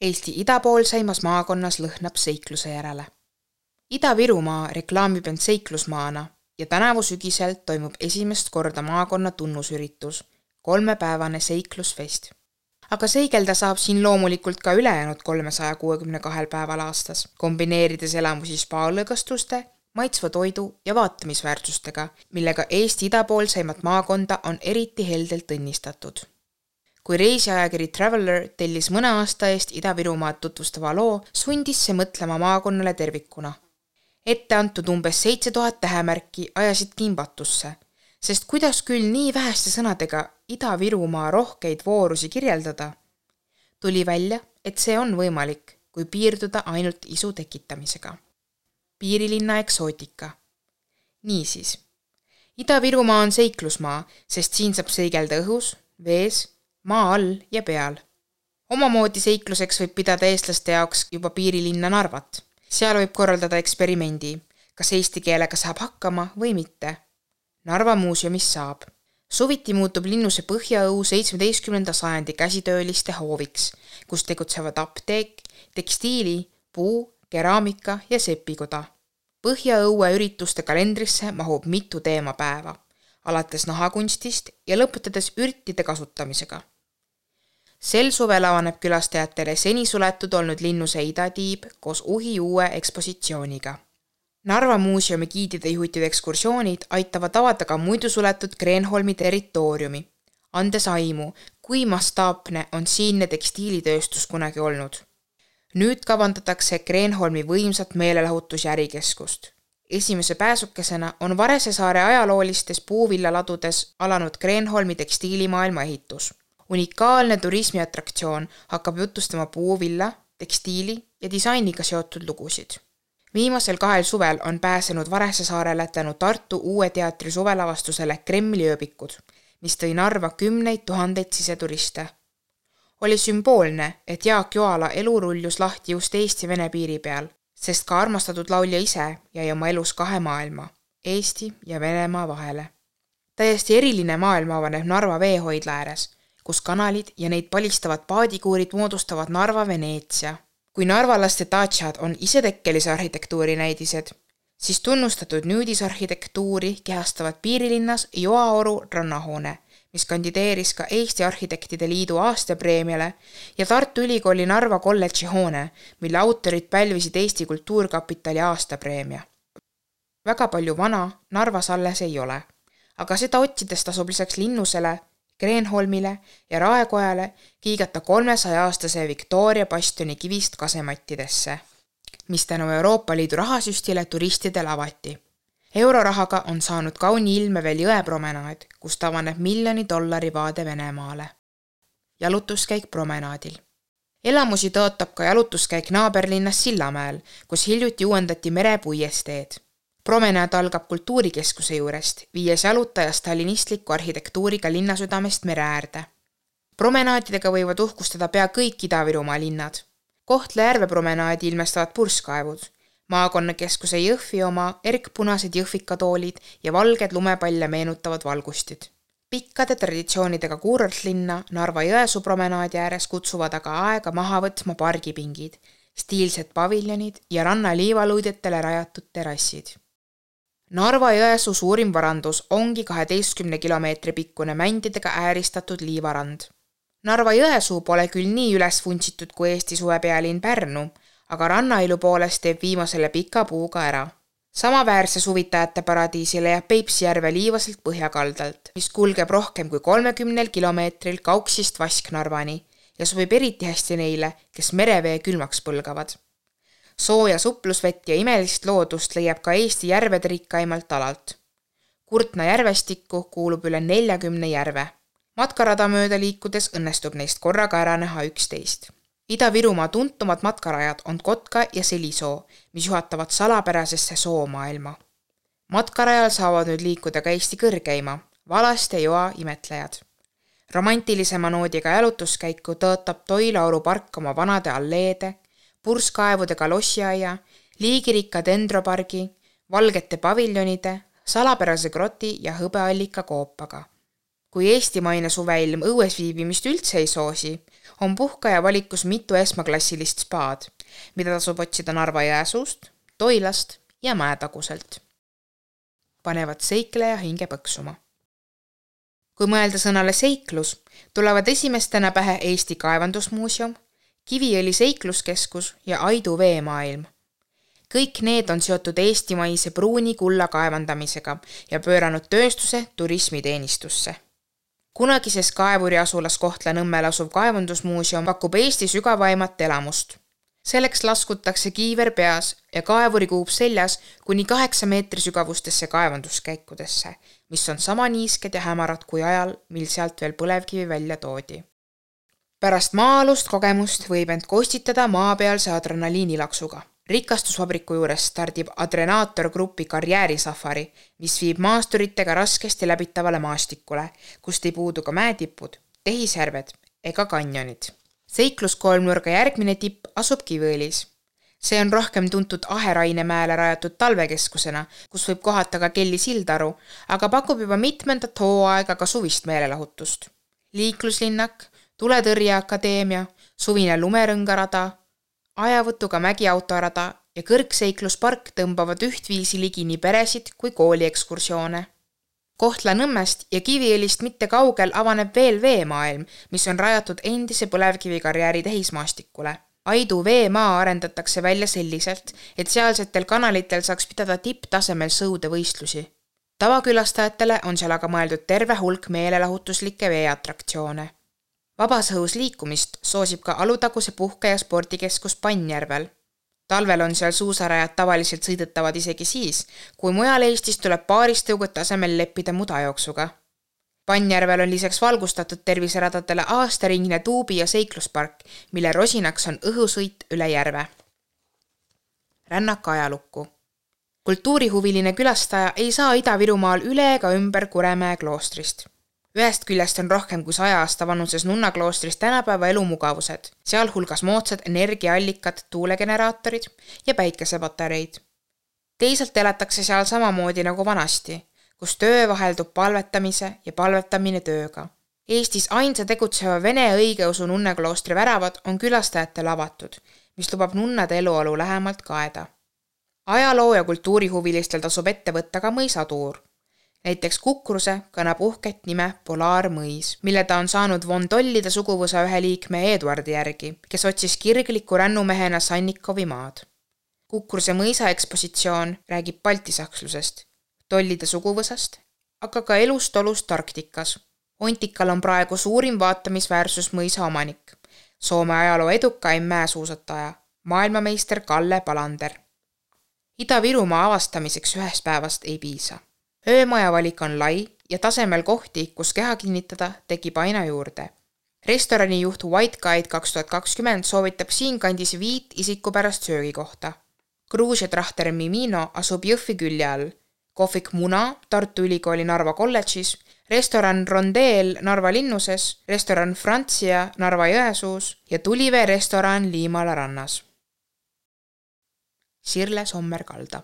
Eesti idapoolseimas maakonnas lõhnab seikluse järele. Ida-Virumaa reklaamib end seiklusmaana ja tänavu sügisel toimub esimest korda maakonna tunnusüritus, kolmepäevane seiklusfest. aga seigelda saab siin loomulikult ka ülejäänud kolmesaja kuuekümne kahel päeval aastas, kombineerides elamusi spaalõõgastuste, maitsva toidu ja vaatamisväärtustega, millega Eesti idapoolseimat maakonda on eriti heldelt õnnistatud kui reisiajakiri Traveller tellis mõne aasta eest Ida-Virumaad tutvustava loo, sundis see mõtlema maakonnale tervikuna. ette antud umbes seitse tuhat tähemärki ajasid kimbatusse, sest kuidas küll nii väheste sõnadega Ida-Virumaa rohkeid voorusi kirjeldada? tuli välja, et see on võimalik, kui piirduda ainult isu tekitamisega. piirilinna eksootika. niisiis, Ida-Virumaa on seiklusmaa, sest siin saab seigelda õhus, vees maa all ja peal. omamoodi seikluseks võib pidada eestlaste jaoks juba piirilinna Narvat. seal võib korraldada eksperimendi, kas eesti keelega saab hakkama või mitte. Narva muuseumis saab. suviti muutub linnuse põhjaõu seitsmeteistkümnenda sajandi käsitööliste hooviks, kus tegutsevad apteek, tekstiili, puu, keraamika ja sepikoda. põhjaõue ürituste kalendrisse mahub mitu teemapäeva alates nahakunstist ja lõpetades ürtide kasutamisega sel suvel avaneb külastajatele seni suletud olnud linnuse idatiib koos uhi uue ekspositsiooniga. Narva muuseumi giidide juhitud ekskursioonid aitavad avada ka muidu suletud Kreenholmi territooriumi, andes aimu, kui mastaapne on siinne tekstiilitööstus kunagi olnud. nüüd kavandatakse Kreenholmi võimsat meelelahutus- ja ärikeskust esimese pääsukesena on Varese saare ajaloolistes puuvillaladudes alanud Kreenholmi tekstiilimaailma ehitus unikaalne turismiatraktsioon hakkab jutustama puuvilla, tekstiili ja disainiga seotud lugusid. viimasel kahel suvel on pääsenud Varese saarele tänu Tartu Uue Teatri suvelavastusele Kremli ööbikud, mis tõi Narva kümneid tuhandeid siseturiste. oli sümboolne, et Jaak Joala elu rullus lahti just Eesti-Vene piiri peal, sest ka armastatud laulja ise jäi oma elus kahe maailma, Eesti ja Venemaa vahele. täiesti eriline maailm avaneb Narva veehoidla ääres kus kanalid ja neid palistavad paadikuurid moodustavad Narva Veneetsia. kui narvalaste daatšad on isetekkelise arhitektuuri näidised, siis tunnustatud nüüdisarhitektuuri kehastavad piirilinnas Joaoru rannahoone, mis kandideeris ka Eesti Arhitektide Liidu aastapreemiale ja Tartu Ülikooli Narva kolledži hoone, mille autorid pälvisid Eesti Kultuurkapitali aastapreemia. väga palju vana Narvas alles ei ole, aga seda otsides tasub lisaks linnusele Kreenholmile ja Raekojale kiigata kolmesaja-aastase Victoria bastioni kivist kasemattidesse, mis tänu Euroopa Liidu rahasüstile turistidele avati. eurorahaga on saanud kauni ilme veel jõepromenaad, kust avaneb miljoni dollari vaade Venemaale. jalutuskäik promenaadil elamusi tõotab ka jalutuskäik naaberlinnas Sillamäel, kus hiljuti uuendati merepuiesteed promenaad algab Kultuurikeskuse juurest, viies jalutaja stalinistliku arhitektuuriga linnasüdamest mere äärde. promenaadidega võivad uhkustada pea kõik Ida-Virumaa linnad. Kohtla-Järve promenaadi ilmestavad purskkaevud, maakonnakeskuse Jõhvi oma erkpunased jõhvikatoolid ja valged lumepalle meenutavad valgustid. pikkade traditsioonidega kuurortlinna Narva-Jõesuu promenaadi ääres kutsuvad aga aega maha võtma pargipingid, stiilsed paviljonid ja ranna liivaluidetele rajatud terrassid Narva-Jõesuu suurim varandus ongi kaheteistkümne kilomeetri pikkune mändidega ääristatud liivarand. Narva-Jõesuu pole küll nii üles vuntsitud kui Eesti suvepealinn Pärnu, aga rannailu poolest teeb viimasele pika puuga ära. samaväärse suvitajate paradiisi leiab Peipsi järve liivaselt põhjakaldalt, mis kulgeb rohkem kui kolmekümnel kilomeetril Kauksist Vasknarvani ja sobib eriti hästi neile, kes merevee külmaks põlgavad sooja suplusvett ja imelist loodust leiab ka Eesti järvede rikkaimalt alalt. Kurtna järvestikku kuulub üle neljakümne järve. matkarada mööda liikudes õnnestub neist korraga ära näha üksteist. Ida-Virumaa tuntumad matkarajad on Kotka ja Selisoo, mis juhatavad salapärasesse soomaailma. matkarajal saavad nüüd liikuda ka Eesti kõrgeima, Valaste joa imetlejad romantilisema noodiga jalutuskäiku tõotab Toilauru park oma vanade alleede, purskkaevudega lossiaia, liigirikka dendropargi, valgete paviljonide, salapärase groti ja hõbeallika koopaga. kui eestimaine suveilm õues viibimist üldse ei soosi, on puhkaja valikus mitu esmaklassilist spaad, mida tasub otsida Narva-Jõesuust, Toilast ja Mäetaguselt. panevad seikleja hinge põksuma. kui mõelda sõnale seiklus, tulevad esimestena pähe Eesti Kaevandusmuuseum, Kiviõli seikluskeskus ja Aidu veemaailm kõik need on seotud eestimaise pruuni kulla kaevandamisega ja pööranud tööstuse turismiteenistusse. kunagises kaevuri asulas Kohtla-Nõmmel asuv kaevandusmuuseum pakub Eesti sügavaimat elamust. selleks laskutakse kiiver peas ja kaevurikuup seljas kuni kaheksa meetri sügavustesse kaevanduskäikudesse, mis on sama niisked ja hämarad kui ajal, mil sealt veel põlevkivi välja toodi pärast maa-alust kogemust võib end kostitada maapealse adrenaliinilaksuga rikastusvabriku juures stardib Adrenaator Grupi karjäärisafari, mis viib maasturitega raskesti läbitavale maastikule, kust ei puudu ka mäetipud, tehisjärved ega kanjonid. seikluskolmnurga järgmine tipp asub Kiviõlis. see on rohkem tuntud Aheraine mäele rajatud talvekeskusena, kus võib kohata ka Kelly Sildaru, aga pakub juba mitmendat hooaega ka suvist meelelahutust. liikluslinnak, tuletõrjeakadeemia, suvine lumerõngarada ajavõtuga mägiautorada ja kõrgseikluspark tõmbavad ühtviisi ligi nii peresid kui kooliekskursioone. Kohtla-Nõmmest ja Kiviõlist mitte kaugel avaneb veel veemaailm, mis on rajatud endise põlevkivikarjääri tehismaastikule. Aidu veemaa arendatakse välja selliselt, et sealsetel kanalitel saaks pidada tipptasemel sõudevõistlusi. tavakülastajatele on seal aga mõeldud terve hulk meelelahutuslikke veeatraktsioone vabas õhus liikumist soosib ka Alutaguse puhke- ja spordikeskus Pannjärvel. talvel on seal suusarajad tavaliselt sõidetavad isegi siis, kui mujal Eestis tuleb paaristõugete asemel leppida mudajooksuga. Pannjärvel on lisaks valgustatud terviseradadele aastaringne tuubi- ja seikluspark, mille rosinaks on õhusõit üle järve. rännak ajalukku kultuurihuviline külastaja ei saa Ida-Virumaal üle ega ümber Kuremäe kloostrist ühest küljest on rohkem kui saja aasta vanuses nunnakloostris tänapäeva elumugavused, sealhulgas moodsad energiaallikad, tuulegeneraatorid ja päikesepatareid. teisalt elatakse seal samamoodi nagu vanasti, kus töö vaheldub palvetamise ja palvetamine tööga. Eestis ainsa tegutseva vene õigeusu nunnakloostri väravad on külastajatele avatud, mis lubab nunnade eluolu lähemalt kaeda. ajaloo- ja kultuurihuvilistel tasub ette võtta ka mõisatuur näiteks Kukruse kannab uhket nime Polaarmõis, mille ta on saanud von Tollide suguvõsa ühe liikme Eduardi järgi, kes otsis kirgliku rännumehena Sannikovi maad. Kukruse mõisa ekspositsioon räägib baltisakslusest, Tollide suguvõsast, aga ka elust-olust Arktikas. Ontikal on praegu suurim vaatamisväärsus mõisa omanik, Soome ajaloo edukaim mäesuusataja, maailmameister Kalle Palander. Ida-Virumaa avastamiseks ühest päevast ei piisa öömaja valik on lai ja tasemel kohti, kus keha kinnitada, tekib aina juurde. restorani juht White Guide kaks tuhat kakskümmend soovitab siinkandis viit isikupärast söögikohta. Gruusia trahter Mimino asub Jõhvi külje all, kohvik Muna Tartu Ülikooli Narva kolledžis, restoran Rondeel Narva linnuses, restoran Francia Narva-Jõesuus ja Tulivee restoran Liimala rannas. Sirle Sommer-Kalda